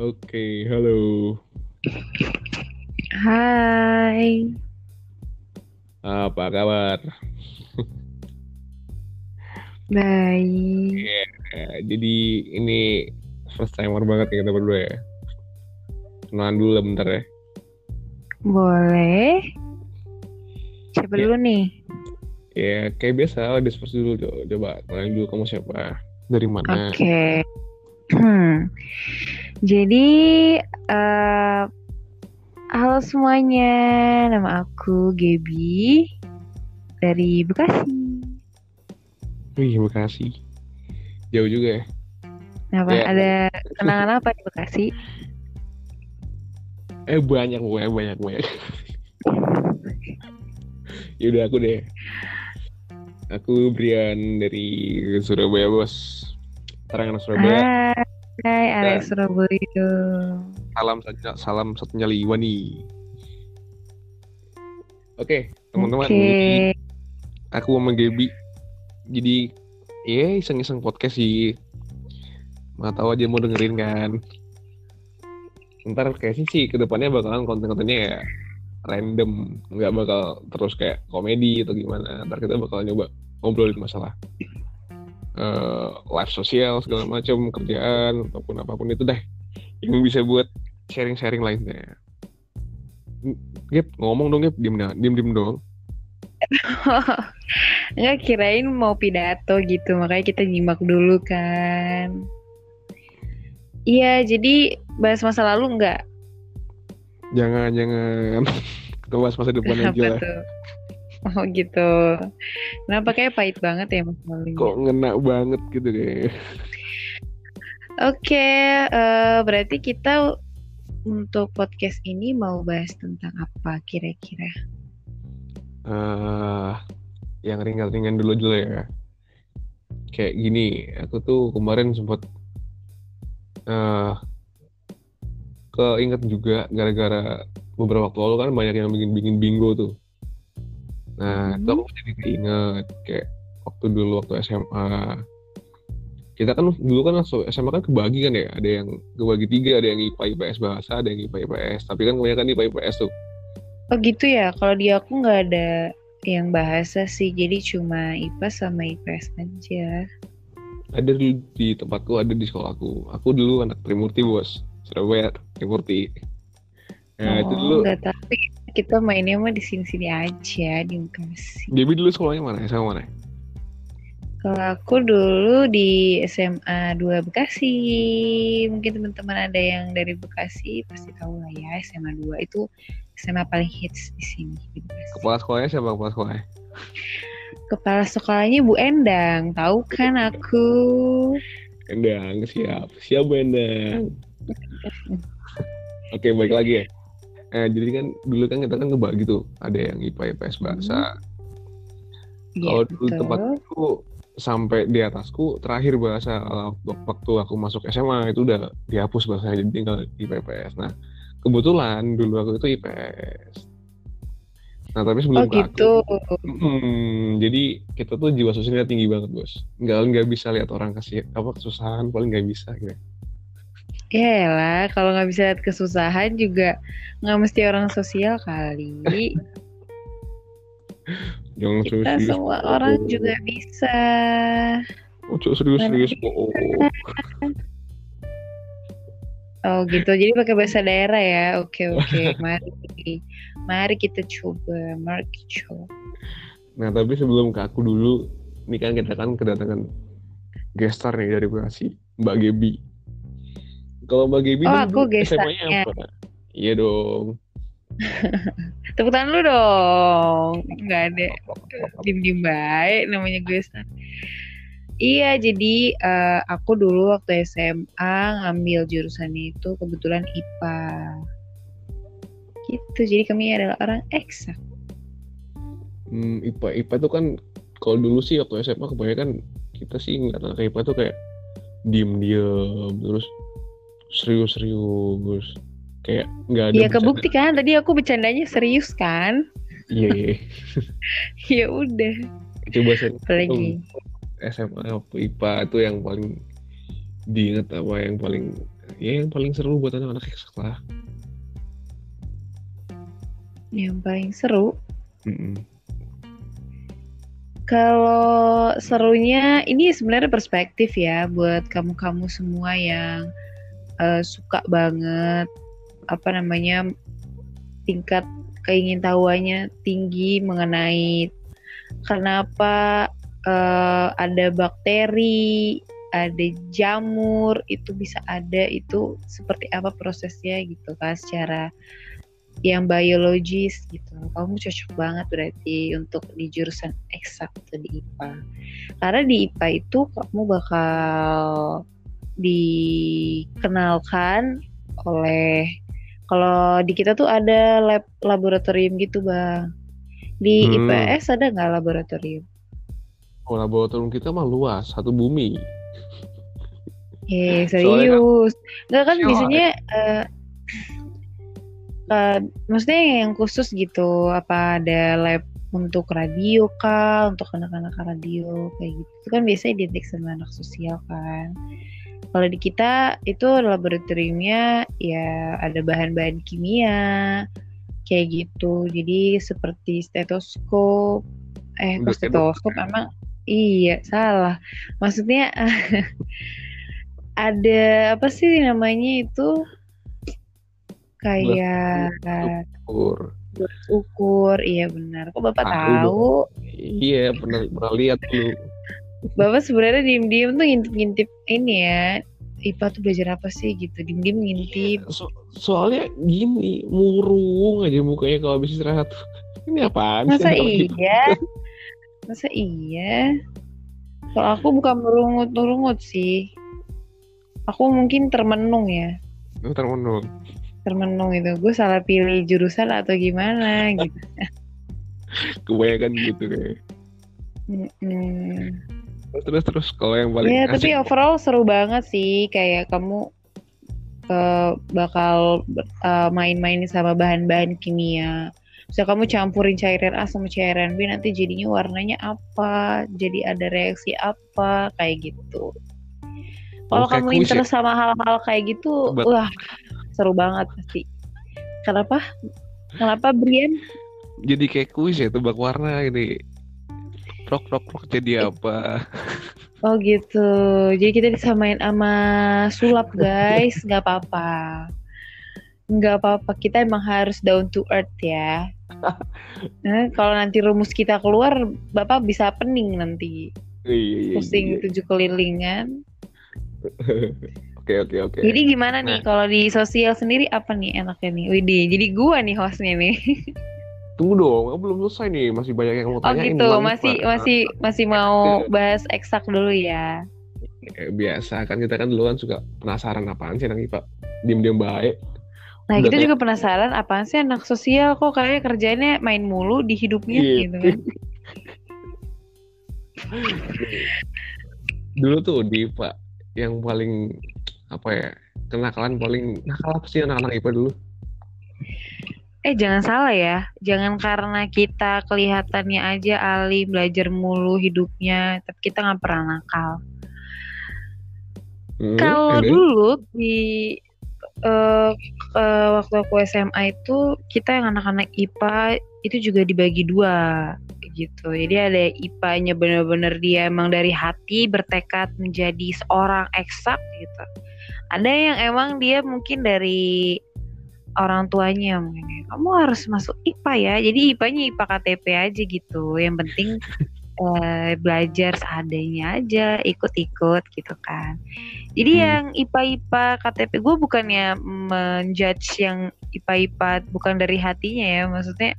Oke, halo. Hai. Apa kabar? Baik. Ya, jadi ini first timer banget ya kita berdua ya. Kenalan dulu lah bentar ya. Boleh. Siapa Ya. dulu nih? Ya, kayak biasa, disperse dulu coba. Coba, kenalin dulu kamu siapa? Dari mana? Oke. Hmm. Jadi, eh halo semuanya. Nama aku Gaby dari Bekasi. Wih, Bekasi. Jauh juga ya. Kenapa? Ya. Ada kenangan apa di Bekasi? Eh, banyak banyak banyak banyak. Yaudah aku deh. Aku Brian dari Surabaya, Bos. Sekarang Surabaya. Hai, area Ya. Surabaya. salam saja salam satunya liwa nih. Oke teman-teman. Oke. jadi aku sama Gaby. Jadi ya iseng-iseng podcast sih. Nggak tahu aja mau dengerin kan. Ntar kayaknya sih ke depannya bakalan konten-kontennya ya random. Nggak bakal terus kayak komedi atau gimana. Ntar kita bakal nyoba ngobrolin masalah eh life sosial segala macam kerjaan ataupun apa pun itu deh yang bisa buat sharing-sharing lainnya. Gap, ngomong dong Gap, diem diem diem dong. Nggak kirain mau pidato gitu, makanya kita nyimak dulu kan. Iya, jadi bahas masa lalu nggak? Jangan jangan kita bahas masa depan aja lah. tuh? Oh gitu. Kenapa kayak pahit banget ya masa lalunya? Kok ngena banget gitu kayak. Oke, eh, berarti kita untuk podcast ini mau bahas tentang apa kira-kira? eh yang ringan-ringan dulu dulu ya. Kayak gini, aku tuh kemarin sempat eh keinget juga gara-gara beberapa waktu lalu kan banyak yang bikin-bikin bingo tuh. Nah, itu aku jadi keinget kayak waktu dulu waktu SMA. Kita kan dulu kan langsung SMA kan kebagi kan ya, ada yang kebagi tiga, ada yang IPA IPS bahasa, ada yang IPA IPS. Tapi kan kebanyakan IPA IPS tuh. Oh gitu ya, kalau di aku nggak ada yang bahasa sih, jadi cuma IPA sama IPS aja. Ada dulu di tempatku, ada di sekolahku. Aku dulu anak Trimurti bos, Surabaya Trimurti. Nah itu dulu. Oh, nggak tahu kita mainnya mah di sini-sini aja di Bekasi. Gaby dulu sekolahnya mana? SMA mana? Kalau aku dulu di SMA 2 Bekasi, mungkin teman-teman ada yang dari Bekasi pasti tahu lah ya SMA 2 itu SMA paling hits di sini di Bekasi. Kepala sekolahnya siapa kepala sekolahnya? Kepala sekolahnya Bu Endang, tahu kan aku? Endang, siap. Siap Bu Endang. Oke, baik lagi ya. Eh, jadi kan dulu kan kita kan ngebagi tuh, ada yang IPA IPS bahasa. Iya, Kalau dulu betul. tempatku sampai di atasku terakhir bahasa kalau waktu aku masuk SMA itu udah dihapus bahasanya jadi tinggal IPA IPS. Nah, kebetulan dulu aku itu IPS. Nah, tapi sebelum Oh ke aku, gitu. Hmm, jadi kita tuh jiwa sosialnya tinggi banget bos. Nggak nggak bisa lihat orang kasih apa kesusahan paling nggak bisa gitu. Ya lah, kalau nggak bisa lihat kesusahan juga nggak mesti orang sosial kali. Jangan Kita serius-serius. semua Oh, orang juga bisa. Oh, serius-serius. Oh, oh. Oh gitu, jadi pakai bahasa daerah ya. Oke oke, mari, mari kita coba, mari kita coba. Nah tapi sebelum ke aku dulu, ini kan kita kan kedatangan gestar nih dari Bekasi, Mbak Gebi. Kalau Mbak Gebi Oh, aku. SMA-nya apa? Iya dong. Tepuk tangan lu dong. Nggak ada, dim-dim baik namanya gue. Stan. Iya, jadi eh, aku dulu waktu SMA ngambil jurusannya itu kebetulan IPA. Gitu, jadi kami adalah orang eksak. Hmm, IPA IPA itu kan kalau dulu sih waktu SMA kebanyakan kita sih ngeliat anak IPA tuh kayak diem-diem terus serius-serius kayak nggak ada Iya kebukti kan, tadi aku bercandanya serius kan? iya iya. Ya udah, coba saya apalagi. SMA IPA itu yang paling diinget apa yang paling ya yang paling seru buat anak-anak eksak lah Yang paling seru. Kalau serunya ini sebenarnya perspektif ya buat kamu-kamu semua yang eh, suka banget apa namanya tingkat keingintahuannya tinggi mengenai kenapa eh, ada bakteri, ada jamur itu bisa ada itu seperti apa prosesnya gitu kan secara yang biologis gitu. Kamu cocok banget berarti untuk di jurusan eksak atau di IPA. Karena di IPA itu kamu bakal dikenalkan oleh kalau di kita tuh ada lab laboratorium gitu bang. Di Hmm. IPS ada nggak laboratorium? Oh, laboratorium kita mah luas, satu bumi. Eh serius. Nggak kan biasanya eh, eh, maksudnya yang khusus gitu apa ada lab untuk radio kah untuk anak-anak radio kayak gitu itu kan biasanya identik sama anak sosial kan kalau di kita itu laboratoriumnya ya ada bahan-bahan kimia kayak gitu. Jadi seperti stetoskop. Eh stetoskop? emang iya salah. Maksudnya ada apa sih namanya itu? Kayak Ukur. ukur iya benar. Kok bapak Tahu tahu? Iya, pernah pernah lihat dulu. Bapak sebenarnya diem-diem tuh ngintip-ngintip ini ya IPA tuh belajar apa sih gitu diem-diem ngintip So- soalnya gini, murung aja mukanya kalau habis istirahat. Ini apaan sih? masa kita? iya masa iya kalau aku bukan merungut-merungut sih aku mungkin termenung ya Ntar menung. termenung itu gue salah pilih jurusan atau gimana gitu Kebanyakan gitu kayak. Mm-mm. Terus terus terus kalau yang paling Ya, tapi overall seru banget sih kayak kamu eh, bakal eh, main-main sama bahan-bahan kimia. Bisa kamu campurin cairan A sama cairan B nanti jadinya warnanya apa, jadi ada reaksi apa kayak gitu. Kalau Oh, kamu kuis ya? interest sama hal-hal kayak gitu, Bet- wah seru banget pasti. Kenapa? Kenapa Brian? jadi kayak kuis ya tebak warna ini. Rok rok rok jadi apa? Oh gitu. Jadi kita disamain sama sulap guys, nggak apa-apa. Nggak apa-apa. Kita emang harus down to earth ya. Nah, kalau nanti rumus kita keluar, bapak bisa pening nanti. Iya, iya, iya, Pusing tujuh kelilingan. Oke oke oke. Jadi gimana nih Nah. kalau di sosial sendiri apa nih enaknya nih? Widih, jadi gua nih hostnya nih. Tunggu dong, aku belum selesai nih, masih banyak yang mau Oh tanyain. gitu, tentang masih masih masih mau bahas eksak dulu ya. Kayak biasa kan kita kan dulu kan suka penasaran apaan sih anak IPA. Diem-diem baik. Nah, Udah kita kayak- juga penasaran apaan sih anak sosial kok kayak kerjanya main mulu di hidupnya Iya. gitu kan. Dulu tuh di IPA yang paling apa ya kenakalan paling nakal apa sih anak-anak IPA dulu? Eh jangan salah ya, jangan karena kita kelihatannya aja alim belajar mulu hidupnya, tapi kita nggak pernah nakal. Hmm, Kalau dulu di eh, eh, waktu aku SMA itu kita yang anak-anak IPA itu juga dibagi dua gitu. Jadi ada IPA-nya bener-bener dia emang dari hati bertekad menjadi seorang eksak gitu. Ada yang emang dia mungkin dari orang tuanya mungkin kamu harus masuk IPA ya. Jadi IPA-nya IPA KTP aja gitu. Yang penting eh, belajar seadanya aja, ikut-ikut gitu kan. Jadi Hmm. yang IPA-IPA KTP gue bukannya menjudge yang IPA-IPA bukan dari hatinya ya, maksudnya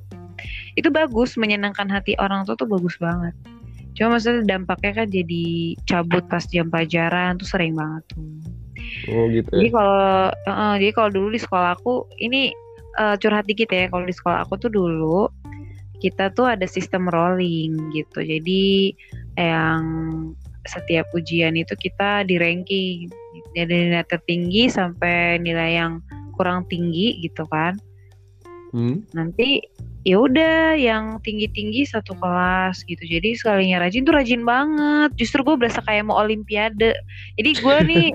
itu bagus menyenangkan hati orang tua tuh bagus banget. Cuma maksudnya dampaknya kan jadi cabut pas jam pelajaran tuh sering banget tuh. Oh gitu Jadi ya. kalau eh, jadi kalau dulu di sekolah aku ini eh, curhat dikit ya kalau di sekolah aku tuh dulu kita tuh ada sistem rolling gitu. Jadi yang setiap ujian itu kita di ranking dari nilai tertinggi sampai nilai yang kurang tinggi gitu kan. Hmm? Nanti ya udah yang tinggi-tinggi satu kelas gitu. Jadi sekalinya rajin tuh rajin banget. Justru gue berasa kayak mau olimpiade. Jadi gue nih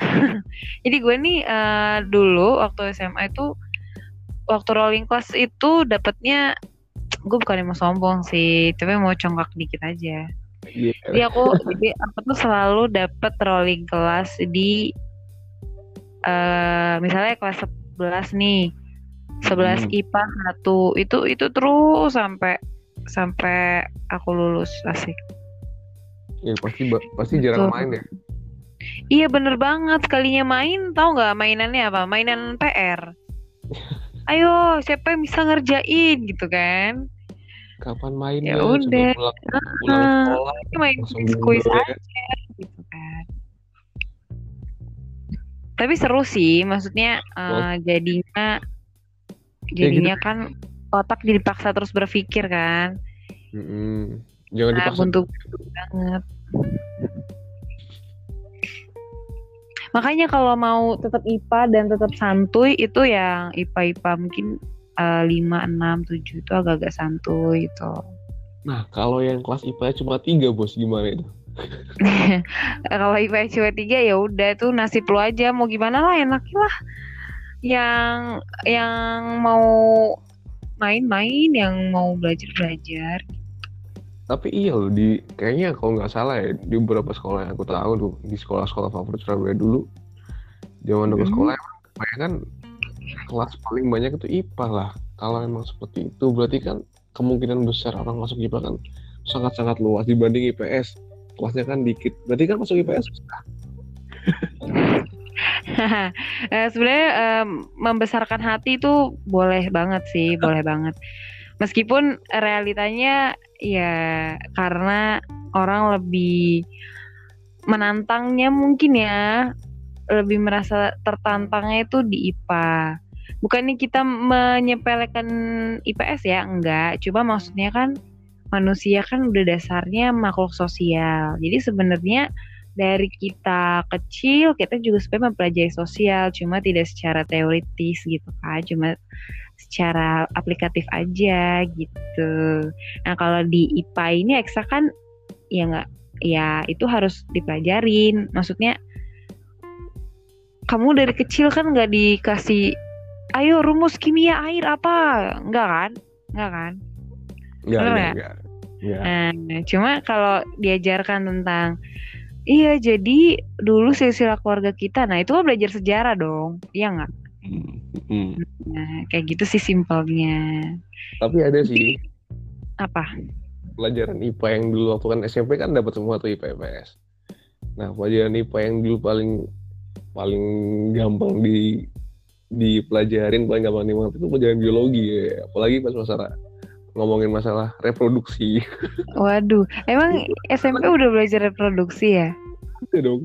Jadi gue nih uh, dulu waktu SMA itu waktu rolling class itu dapetnya gue bukan mau sombong sih, tapi mau congkak dikit aja. Yeah. Jadi aku jadi aku tuh selalu dapet rolling class di uh, misalnya kelas 11 nih. 11 hmm. IPA 1 itu itu terus sampai sampai aku lulus asik. Ya pasti pasti jarang Betul. main ya. Iya bener banget sekalinya main tahu nggak mainannya apa? Mainan PR. Ayo siapa yang bisa ngerjain gitu kan? Kapan main ya udah. Pulang, pulang sekolah, main kuis aja gitu kan. Tapi seru sih, maksudnya uh, jadinya jadinya gitu. kan otak dipaksa terus berpikir kan. Mm -hmm. Jangan nah, dipaksa. Untuk banget. Makanya kalau mau tetap IPA dan tetap santuy itu yang IPA-IPA mungkin uh, 5, 6, 7 itu agak-agak santuy itu. Nah, kalau yang kelas IPA cuma 3, Bos, gimana itu? kalau IPA cuma 3 ya udah tuh nasib lu aja mau gimana lah enaknya lah. Yang yang mau main-main, yang mau belajar-belajar. Tapi iya loh di kayaknya kalau nggak salah ya di beberapa sekolah yang aku tahu tuh di sekolah-sekolah favorit Surabaya dulu zaman dulu hmm. sekolah emang kan kelas paling banyak itu IPA lah. Kalau emang seperti itu berarti kan kemungkinan besar orang masuk IPA kan sangat-sangat luas dibanding IPS kelasnya kan dikit. Berarti kan masuk IPS susah sebenarnya um, membesarkan hati itu boleh banget sih boleh banget. Meskipun realitanya ya karena orang lebih menantangnya mungkin ya lebih merasa tertantangnya itu di IPA bukannya kita menyepelekan IPS ya enggak. Coba maksudnya kan manusia kan udah dasarnya makhluk sosial. Jadi sebenarnya dari kita kecil kita juga sebenarnya mempelajari sosial cuma tidak secara teoritis gitu kan cuma secara aplikatif aja gitu. Nah kalau di IPA ini eksa kan ya nggak ya itu harus dipelajarin. Maksudnya kamu dari kecil kan nggak dikasih ayo rumus kimia air apa? Nggak kan? Nggak kan? Nggak. Nggak. Nah cuma kalau diajarkan tentang iya jadi dulu silsilah keluarga kita nah itu kan belajar sejarah dong iya nggak Hmm. Nah, kayak gitu sih simpelnya. Tapi ada sih. Apa? Pelajaran IPA yang dulu waktu kan SMP kan dapat semua tuh IPA IPS. Nah, pelajaran IPA yang dulu paling paling gampang di dipelajarin paling gampang dimengerti itu pelajaran biologi ya. Apalagi pas masalah ngomongin masalah reproduksi. Waduh, emang SMP udah belajar reproduksi ya? Udah dong.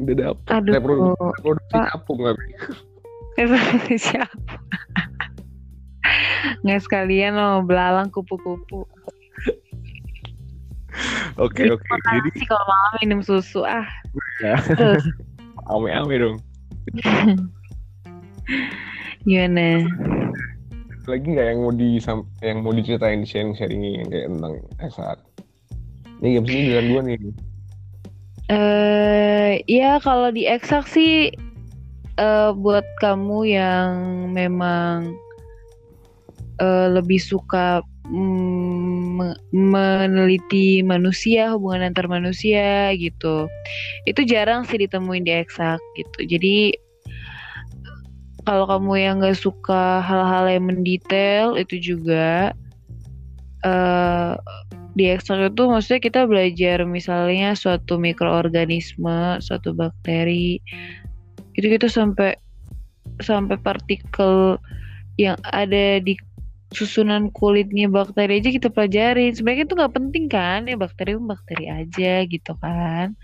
Udah dapet. Aduh, reproduksi, reproduksi capung tapi. Reproduksi siapa nggak sekalian loh belalang kupu-kupu. Oke oke. jadi sih kalau malam minum susu. Ah ya. ame-ame dong. Gimana lagi nggak yang mau di yang mau diceritain di sharing sharing yang kayak tentang saat ini game sini dengan dua nih Eh, ya kalau di eksak sih uh, buat kamu yang memang uh, lebih suka mm, meneliti manusia, hubungan antar manusia gitu. Itu jarang sih ditemuin di eksak gitu. Jadi kalau kamu yang nggak suka hal-hal yang mendetail itu juga uh, di ekstrak itu maksudnya kita belajar misalnya suatu mikroorganisme, suatu bakteri, itu kita sampai sampai partikel yang ada di susunan kulitnya bakteri aja kita pelajari. Sebenarnya itu nggak penting kan, ya bakteri bakteri aja gitu kan.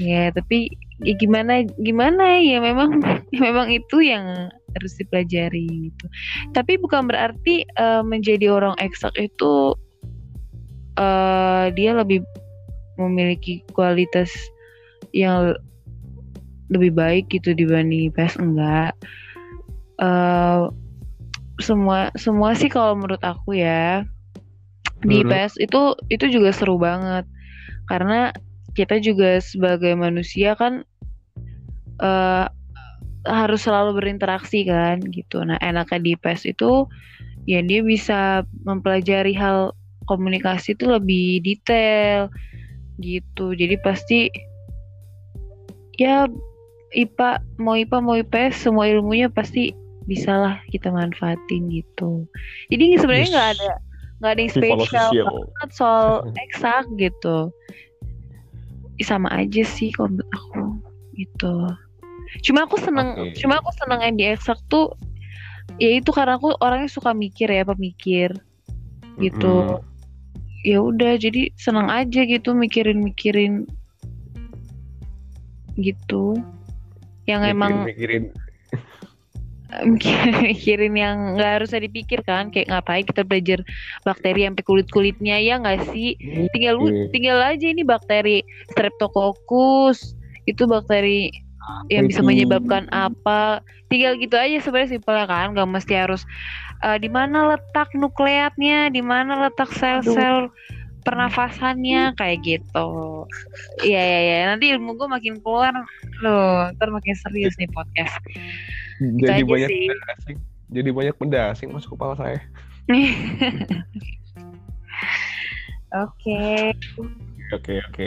Ya tapi ya gimana gimana ya memang ya memang itu yang harus dipelajari gitu. Tapi bukan berarti uh, menjadi orang eksak itu uh, dia lebih memiliki kualitas yang lebih baik gitu dibanding IPS enggak uh, semua semua sih kalau menurut aku ya di IPS itu itu juga seru banget karena kita juga sebagai manusia kan eh, harus selalu berinteraksi kan gitu. Nah enaknya di PES itu ya dia bisa mempelajari hal komunikasi itu lebih detail gitu. Jadi pasti ya IPA mau IPA mau IPS semua ilmunya pasti bisalah kita manfaatin gitu. Jadi sebenarnya nggak Yes. ada nggak ada yang spesial banget soal eksak gitu. Sama aja sih kalau menurut aku gitu. Cuma aku seneng, Oke. cuma aku seneng yang di eksak tuh ya itu karena aku orangnya suka mikir ya pemikir gitu. Mm-mm. Ya udah jadi seneng aja gitu mikirin-mikirin gitu. Yang emang mikirin mikirin, yang nggak harusnya dipikir kan kayak ngapain kita belajar bakteri sampai kulit kulitnya ya nggak sih? Tinggal lu Iya. tinggal aja ini bakteri streptococcus itu bakteri yang bisa itu? menyebabkan apa. Tinggal gitu aja sebenarnya simpelnya kan nggak mesti harus eh, di mana letak nukleatnya di mana letak sel-sel pernafasannya kayak gitu. Iya iya iya. Nanti ilmu gue makin keluar. Loh ntar makin serius nih podcast jadi banyak sih. benda asing. Jadi banyak benda asing masuk kepala saya. Oke, oke oke.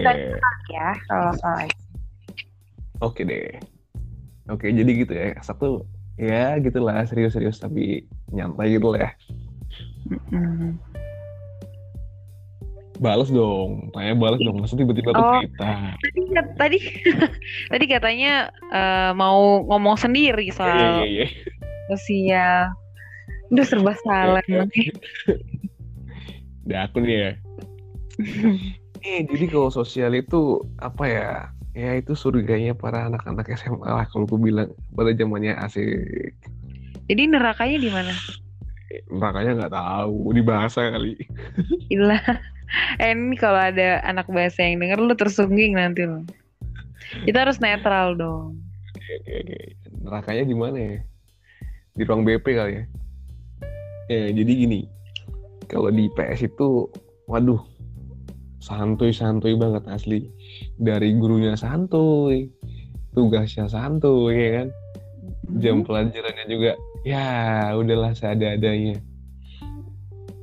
Ya kalau soal itu. oke deh. Oke jadi gitu ya. Satu ya gitulah serius-serius tapi nyantai gitu lah ya. Mm-mm. Balas dong. Tanya balas dong. Masa tiba-tiba Oh. kita Tadi tadi tadi katanya eh, mau ngomong sendiri soal iya iya sosial. Udah serba salah. Udah aku nih ya eh jadi kalau sosial itu apa ya? Ya itu surganya para anak-anak SMA lah kalau gue bilang. Pada zamannya asik. Jadi nerakanya di mana? makanya nggak tahu. Di bahasa kali. Ilah. Eh ini kalau ada anak bahasa yang denger lu tersungging nanti lu. Kita harus netral dong. Oke, oke, oke. Nerakanya di mana ya? Di ruang BP kali ya? Ya, jadi gini. Kalau di PS itu, waduh, santuy-santuy banget asli. Dari gurunya santuy, tugasnya santuy, ya kan? Jam pelajarannya juga, ya udahlah seada-adanya.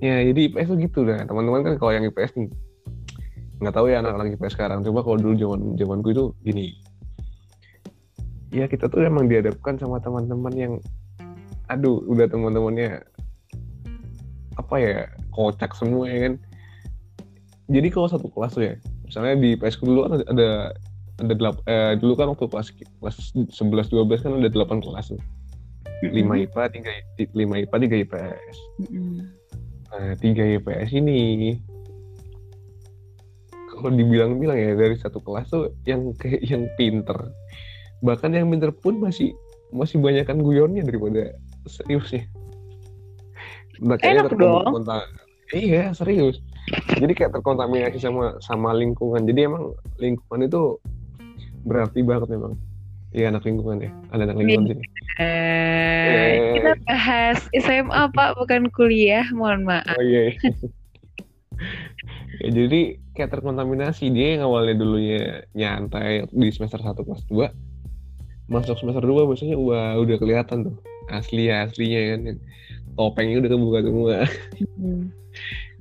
Ya, jadi IPS tuh gitu dah. Teman-teman kan kalau yang IPS nih, nggak tahu ya anak-anak IPS sekarang. Coba kalau dulu zaman zamanku itu gini, ya kita tuh emang dihadapkan sama teman-teman yang aduh udah teman-temannya apa ya kocak semua ya kan jadi kalau satu kelas tuh ya misalnya di PSku dulu kan ada ada, delap, eh, dulu kan waktu kelas kelas 11 12 kan ada 8 kelas tuh. 5 IPA, 3 5 IPA, 3 IPS. Nah, 3 IPS ini. Kalau dibilang-bilang ya dari satu kelas tuh yang kayak yang pinter. Bahkan yang pinter pun masih masih banyakkan guyonnya daripada seriusnya. Nah, kayaknya Enak dong. iya serius. Jadi kayak terkontaminasi sama sama lingkungan. Jadi emang lingkungan itu berarti banget memang iya anak lingkungan ya ada anak lingkungan sini Eh, kita bahas SMA Pak, bukan kuliah. Mohon maaf. Oh iya. iya. ya, jadi kayak terkontaminasi dia yang awalnya dulunya nyantai di semester 1 kelas 2 masuk semester 2 biasanya wah udah kelihatan tuh asli aslinya kan topengnya udah kebuka semua Hmm.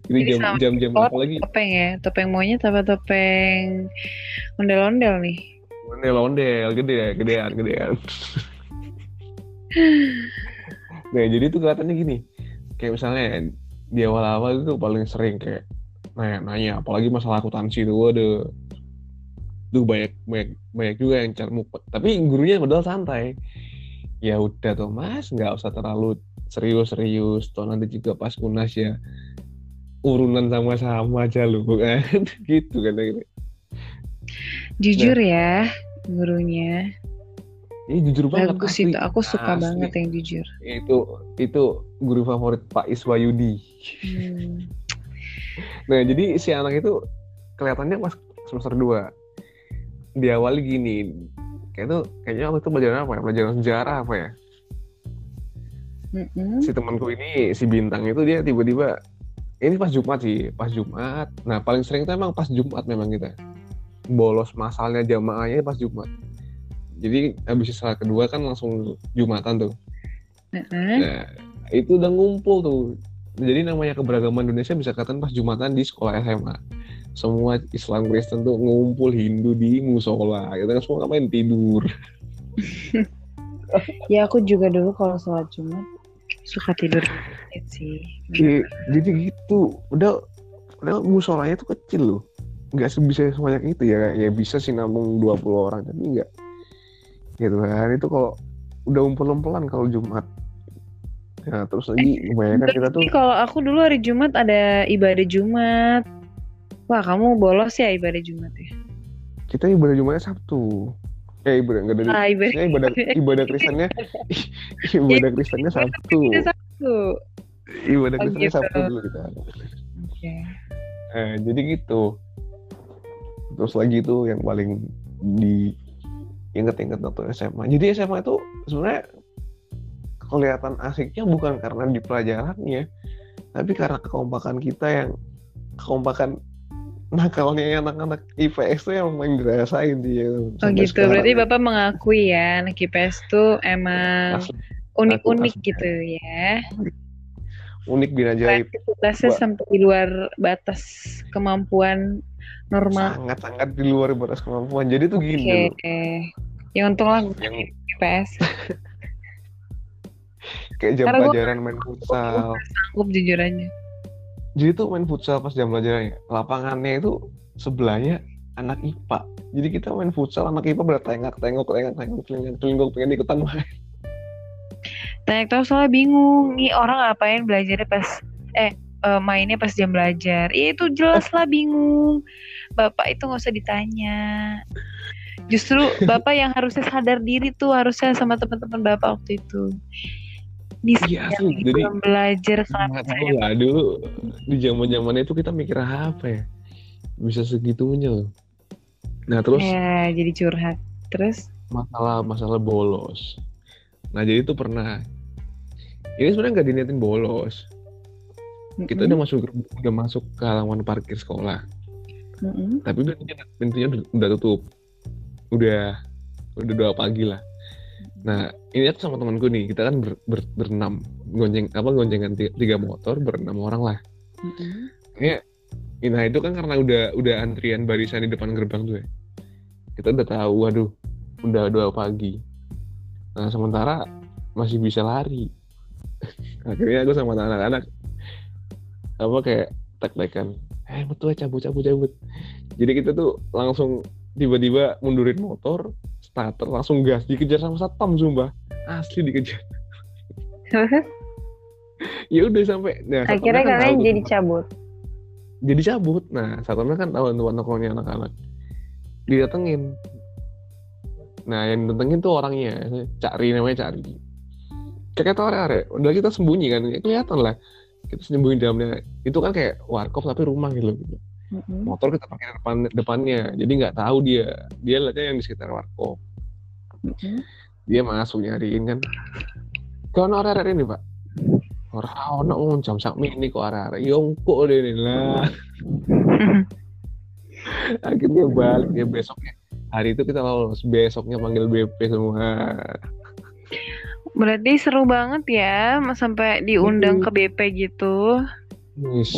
jadi Jadi jam jam apa lagi Topeng ya, topeng monyet apa topeng ondel-ondel nih? Ondel ondel gede gedean gedean. Nah jadi tuh kelihatannya gini. Kayak misalnya di awal-awal itu paling sering kayak nanya nanya apalagi masalah akuntansi itu waduh. Tuh banyak banyak banyak juga yang cari mumpet tapi gurunya modal santai. Ya udah tuh mas nggak usah terlalu serius-serius. Toh nanti juga pas unas ya urunan sama-sama aja lu kan gitu kan. Jujur Nah. ya, gurunya. ini jujur banget Bagus asli. itu, aku suka Asli. banget yang jujur. itu itu guru favorit Pak Iswayudi Hmm. nah jadi si anak itu kelihatannya pas semester 2 diawali gini kayak itu kayaknya waktu itu pelajaran apa ya pelajaran sejarah apa ya Mm-mm. si temanku ini si bintang itu dia tiba-tiba ini pas Jumat sih pas Jumat nah paling sering itu emang pas Jumat memang kita bolos masalnya jamaahnya pas Jumat. Jadi habis siswa kedua kan langsung jumatan tuh. Heeh. nah itu udah ngumpul tuh. Jadi namanya keberagaman Indonesia bisa katakan pas jumatan di sekolah SMA semua Islam Kristen tuh ngumpul Hindu di musola kita kan. Semua ngapain tidur? Ya aku juga dulu kalau sholat Jumat suka tidur sih. Iya, jadi gitu. Udah udah musolanya tuh kecil loh nggak sebisa sebanyak itu ya ya bisa sih nampung 20 orang tapi nggak gitu kan itu kalau udah umpel-umpelan kalau Jumat ya terus lagi kebanyakan kita tuh kalau aku dulu hari Jumat ada ibadah Jumat. Wah kamu bolos ya ibadah Jumat ya? kita ibadah Jumatnya Sabtu eh ibadah nggak dari Ah ibadah ibadah ibadah Kristennya ibadah Kristennya Sabtu Ibadah Sabtu. ibadah Oh, Kristennya gitu. Sabtu dulu kita Oke. Eh, jadi gitu. Terus lagi itu yang paling di inget-inget waktu SMA. Jadi SMA itu sebenarnya kelihatan asiknya bukan karena di pelajarannya, tapi karena kekompakan kita yang kekompakan nakalnya anak-anak IPS tuh yang main dirasain dia. Oh gitu. Berarti Bapak mengakui ya anak IPS tuh emang unik-unik gitu ya. unik bin ajaib. Kreativitasnya sampai di luar batas kemampuan normal. Sangat-sangat di luar batas kemampuan. Jadi tuh gini loh. Ya untung lah Yang IPS. kayak jam Karena gua- pelajaran main futsal. Sanggup jujur aja. Jadi tuh main futsal pas jam pelajarannya. Lapangannya itu sebelahnya anak IPA. Jadi kita main futsal anak IPA bertengak tengok tengok tengok tengok tengok pengen ikutan main. Tanya tahu soalnya bingung nih orang ngapain belajarnya pas eh eh, mainnya pas jam belajar. Iya itu jelas lah bingung. Bapak itu nggak usah ditanya. Justru bapak yang harusnya sadar diri tuh harusnya sama teman-teman bapak waktu itu. Di lagi Jadi- belajar kenapa Nggak saya lah dulu di zaman zamannya itu kita mikir apa ya bisa segitunya loh. Nah terus ya jadi curhat. Terus masalah masalah bolos. Nah jadi itu pernah. Ini sebenarnya nggak diniatin bolos. Kita udah masuk udah masuk ke halaman parkir sekolah. Mm-mm. tapi pintunya pintunya udah- tutup. Udah udah dua pagi lah. Nah ini aku sama temanku nih kita kan ber, ber- berenam. Gonceng apa goncengan tiga, tiga motor berenam orang lah. Mm-mm. nah itu kan karena udah udah antrian barisan di depan gerbang tuh ya. Kita udah tahu waduh udah dua pagi. Nah sementara masih bisa lari. Akhirnya aku sama anak-anak apa kayak tek-tekan. Eh betul cabut cabut cabut. Jadi kita tuh langsung tiba-tiba mundurin motor starter langsung gas dikejar sama satpam sumpah. Asli dikejar. Ya udah sampai nah, Akhirnya kan kalian tahu tuh jadi tempat- cabut. jadi cabut. Nah satpamnya kan tahu tempat nongkrongnya anak-anak. Didatengin. Nah yang datengin tuh orangnya cari namanya cari kayak tau are? Udah kita sembunyi kan? Ya, kelihatan lah kita sembunyi di dalamnya. Itu kan kayak warkop tapi rumah gitu, gitu. Mm-mm. motor kita pakai depan depannya. Jadi nggak tahu dia. Dia lihatnya yang di sekitar warkop. Mm-mm. dia masuk nyariin kan. Kau ono arek ini pak? Ora ono oh, jam sak ini kok arek yo kok deh ini lah. Akhirnya balik. Ya besoknya. Hari itu kita lolos. Besoknya panggil BP semua Berarti seru banget ya sampai diundang ke BP gitu. Wis,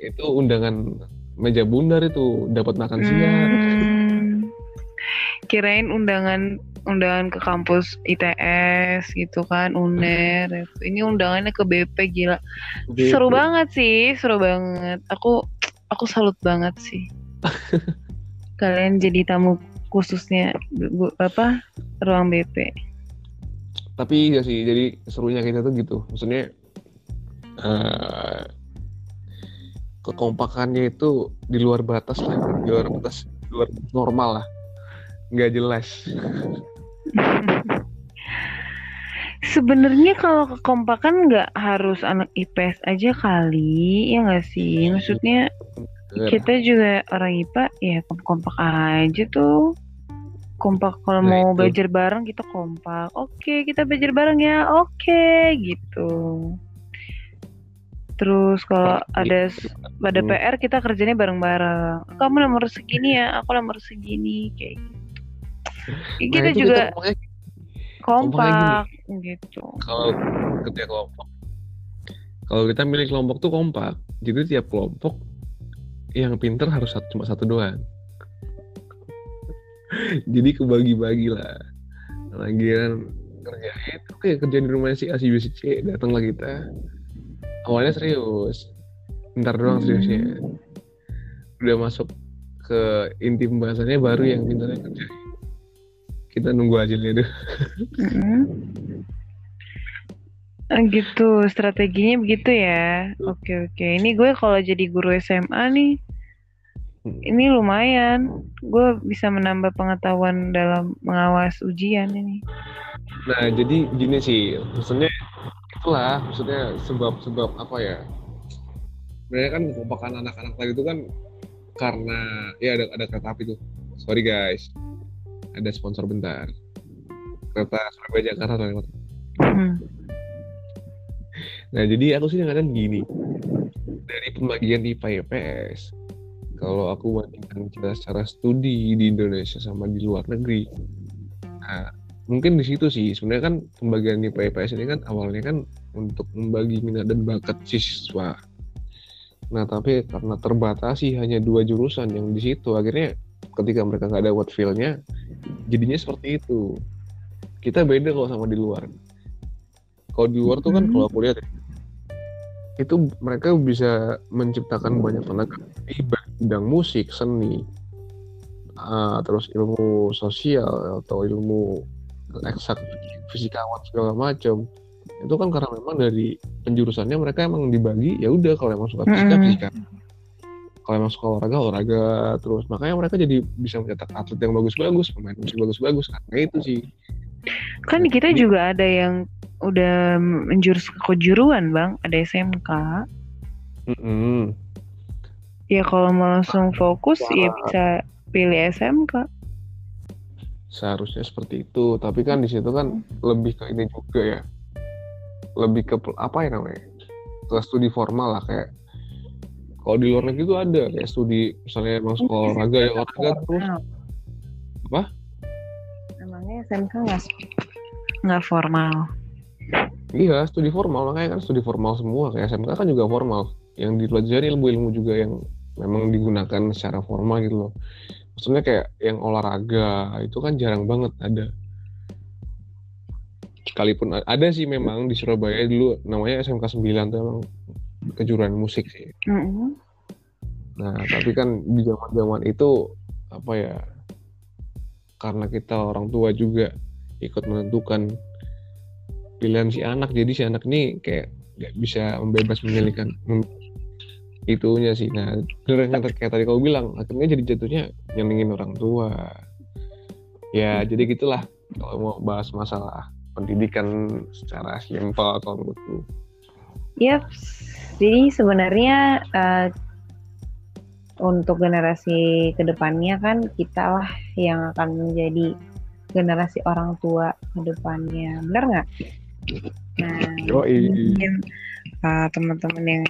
itu undangan meja bundar itu dapat makan siang Hmm. Kirain undangan undangan ke kampus ITS gitu kan, UNER. gitu. Ini undangannya ke BP gila. BP. Seru banget sih, seru banget. Aku aku salut banget sih. Kalian jadi tamu khususnya bu, apa ruang BP. Tapi ya sih jadi serunya kita tuh gitu maksudnya eh kekompakannya itu di luar batas lah di luar batas di luar normal lah nggak jelas Sebenarnya kalau kekompakan nggak harus anak IPS aja kali, ya nggak sih? Maksudnya kita juga orang IPA ya kompak aja tuh. Kompak kalau Nah, mau itu. belajar bareng kita kompak. Oke, kita belajar bareng ya. Oke, gitu. Terus kalau ada ada Hmm. PR kita kerjanya bareng-bareng. Kamu nomor segini ya, aku nomor segini kayak gitu. kita itu juga ngomongnya kompak gitu kalau ketika kelompok kalau kita milih kelompok tuh kompak jadi tiap kelompok yang pinter harus satu, cuma satu doang jadi kebagi-bagi lah. Lagian kerjain oke kerja di rumahnya si A si B si C datanglah kita. Awalnya serius. Ntar doang Hmm. seriusnya. Udah masuk ke inti pembahasannya baru yang pintarnya kerja. Kita nunggu hasilnya dulu. Mm-mm. Ah, gitu. Strateginya begitu ya? Oke oke. Ini gue kalau jadi guru SMA nih. Ini lumayan gue bisa menambah pengetahuan dalam mengawas ujian ini Nah, jadi gini sih, maksudnya itulah, maksudnya sebab-sebab apa ya? Sebenarnya kan kekompakan anak-anak tadi itu kan karena ya ada ada kereta api tuh. Sorry guys, ada sponsor bentar. Kereta Surabaya Jakarta lewat. Hmm. Nah, jadi aku sih kadang gini. Dari pembagian IPA IPS, kalau aku bandingkan kita secara studi di Indonesia sama di luar negeri, nah, mungkin di situ sih. Sebenarnya kan pembagian IPA IPS ini kan awalnya kan untuk membagi minat dan bakat siswa. Nah, tapi karena terbatasi hanya dua jurusan yang di situ, akhirnya ketika mereka nggak ada what feel-nya, jadinya seperti itu. Kita beda kalau sama di luar. Kalau di luar tuh kan Hmm. kalau aku lihat itu mereka bisa menciptakan banyak tenaga bidang musik, seni, ah, terus ilmu sosial atau ilmu eksak fisikawan segala macam. Itu kan karena memang dari penjurusannya mereka emang dibagi ya udah kalau emang suka fisika Mm-mm. fisika. Kalau emang suka olahraga olahraga terus makanya mereka jadi bisa mencetak atlet yang bagus-bagus, pemain musik bagus-bagus karena itu sih. kan kita juga ada yang udah menjurus ke kejuruan bang ada SMK Mm-mm. Ya kalau mau langsung fokus ya bisa pilih SMK seharusnya seperti itu tapi kan di situ kan lebih ke ini juga ya. Lebih ke apa ya namanya? Ke studi formal lah kayak kalau di luar negeri itu ada kayak studi misalnya emang sekolah olahraga ya olahraga terus. Apa? Emangnya SMK nggak nggak formal? iya studi formal. Makanya kan studi formal semua kayak SMK kan juga formal. Yang dipelajari ilmu-ilmu juga yang memang digunakan secara formal gitu loh maksudnya kayak yang olahraga itu kan jarang banget ada sekalipun ada sih memang di Surabaya dulu namanya SMK 9 tuh emang kejuruan musik sih Mm-mm. Nah, tapi kan di zaman-zaman itu apa ya? Karena kita orang tua juga ikut menentukan pilihan si anak, jadi si anak ini kayak nggak bisa membebas memilihkan mem- itunya sih. Nah, bener yang kayak tadi kau bilang, akhirnya jadi jatuhnya nyenengin orang tua. Ya, jadi gitulah kalau mau bahas masalah pendidikan secara simpel kalau menurutku. Yap. Jadi sebenarnya eh, untuk generasi ke depannya kan kita lah yang akan menjadi generasi orang tua ke depannya, benar nggak? Nah, Yoi. mungkin uh, teman-teman yang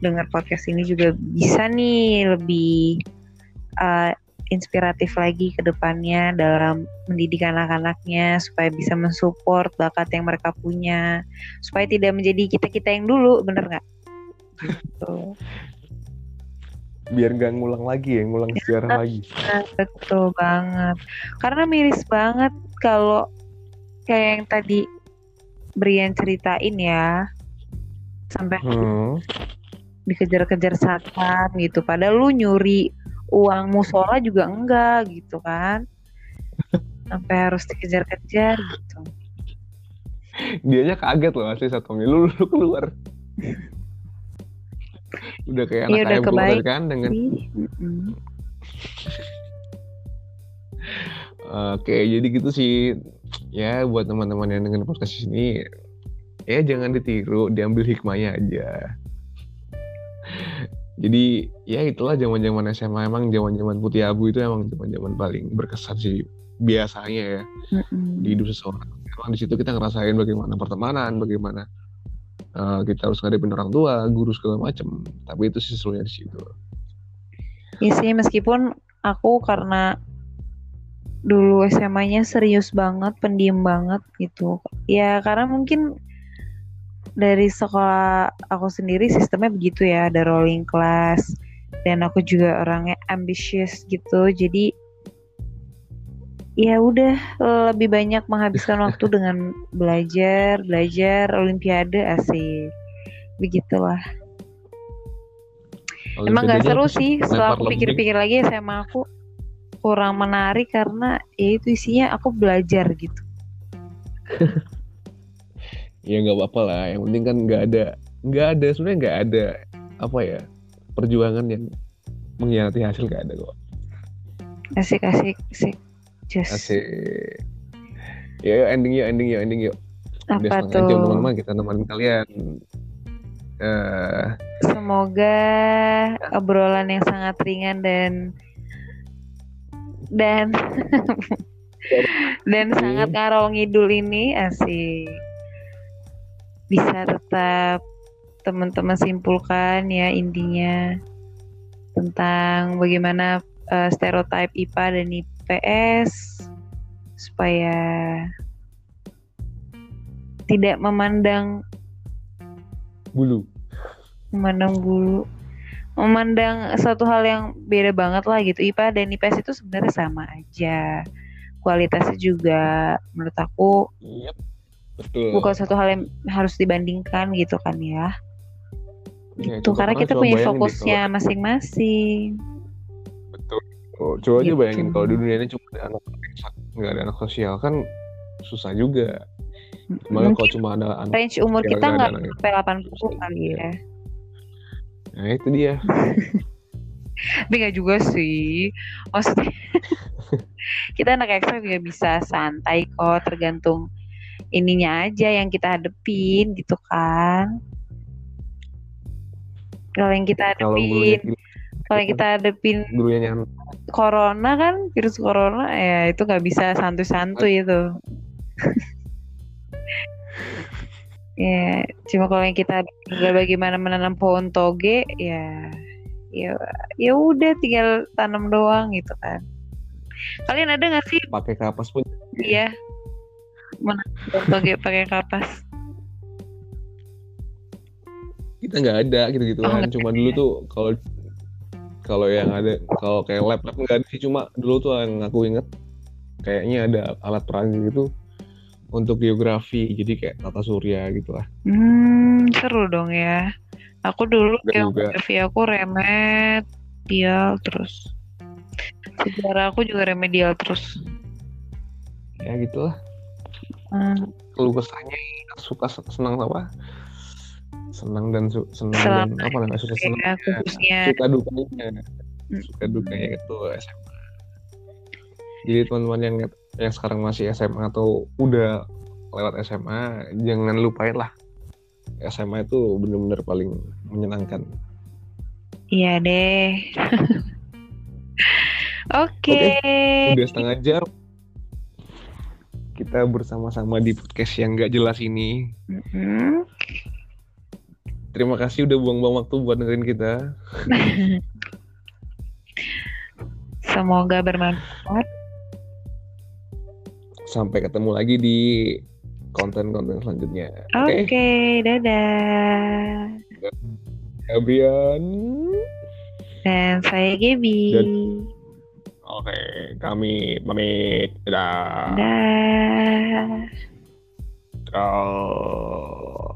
dengar podcast ini juga bisa nih lebih uh, inspiratif lagi ke depannya dalam mendidik anak-anaknya supaya bisa mensupport bakat yang mereka punya supaya tidak menjadi kita-kita yang dulu bener nggak? Gitu. Biar nggak ngulang lagi ya, ngulang sejarah lagi. Betul banget. Karena miris banget kalau kayak yang tadi Brian ceritain ya sampai Hmm. Dikejar-kejar satpam gitu. Padahal lu nyuri uang musola juga enggak gitu kan. Sampai harus dikejar-kejar gitu. dianya kaget loh asli satpamnya lu, lu keluar udah kayak anak Iya, udah ayam keluar kan mm-mm. oke jadi gitu sih ya buat teman-teman yang dengan podcast ini ya jangan ditiru diambil hikmahnya aja jadi ya itulah zaman zaman SMA emang zaman zaman putih abu itu emang zaman zaman paling berkesan sih biasanya ya Mm-mm. di hidup seseorang. Emang di situ kita ngerasain bagaimana pertemanan, bagaimana uh, kita harus ngadepin orang tua, guru segala macem. Tapi itu sih serunya di situ. Iya sih meskipun aku karena dulu SMA-nya serius banget, pendiam banget gitu. Ya karena mungkin dari sekolah aku sendiri sistemnya begitu ya, ada rolling class dan aku juga orangnya ambitious gitu. Jadi ya udah lebih banyak menghabiskan waktu dengan belajar, belajar olimpiade asik. Begitulah. Emang gak seru sih setelah aku pikir-pikir lagi SMA aku kurang menarik karena ya itu isinya aku belajar gitu. ya nggak apa-apa lah, yang penting kan nggak ada nggak ada sebenarnya nggak ada apa ya perjuangan yang mengkhianati hasil nggak ada kok. Asik asik asik. Just. Asik. Ya yuk ending yuk ending yuk ending yuk. Apa Udah tuh? jam teman-teman kita nemenin kalian. Uh, Semoga obrolan yang sangat ringan dan dan dan sangat ngarau ngidul ini asik bisa tetap teman-teman simpulkan ya intinya tentang bagaimana uh, stereotip IPA dan IPS supaya tidak memandang bulu. Memandang bulu. Memandang satu hal yang beda banget lah gitu. IPA dan IPS itu sebenarnya sama aja. Kualitasnya juga menurut aku yep, betul. bukan satu hal yang harus dibandingkan gitu kan ya, ya gitu karena kita punya fokusnya masing-masing betul oh, coba gitu. aja bayangin kalau di dunia ini cuma ada anak nggak ada anak sosial kan susah juga Malah kalau cuma ada anak range umur kita nggak sampai 80 kali ya. Nah itu dia. Tapi nggak juga sih. Maksudnya kita anak ekstra juga bisa santai kok tergantung ininya aja yang kita hadepin gitu kan. Kalau yang kita hadepin kalau yang kita hadepin corona kan virus corona ya itu nggak bisa santuy-santuy itu. Ya cuma kalau yang kita belajar bagaimana menanam pohon toge ya ya ya udah tinggal tanam doang gitu kan. Kalian ada nggak sih? Pakai kapas pun iya toge pakai kapas. Kita nggak ada gitu gitu oh, kan. cuma dulu tuh kalau kalau yang ada kalau kayak lab lab nggak ada sih. Cuma dulu tuh yang aku inget kayaknya ada alat perang gitu untuk geografi. Jadi kayak tata surya gitu lah hmm seru dong ya. Aku dulu geografi aku remedial terus. Sejarah aku juga remedial terus. Ya gitulah hmm. keluh kesahnya suka senang apa senang dan su senang Selamat. dan apa nggak suka senang ya, suka dukanya hmm. suka dukanya itu SMA jadi teman-teman yang yang sekarang masih SMA atau udah lewat SMA jangan lupain lah SMA itu bener-bener paling menyenangkan iya deh oke okay. okay. udah setengah jam kita bersama-sama di podcast yang gak jelas ini mm-hmm. terima kasih udah buang-buang waktu buat dengerin kita semoga bermanfaat sampai ketemu lagi di konten-konten selanjutnya. Oke, okay? okay, dadah. Gabrian. Dan saya Gaby. Dan... Oke, okay, kami pamit. Dadah. Dadah. Dadah.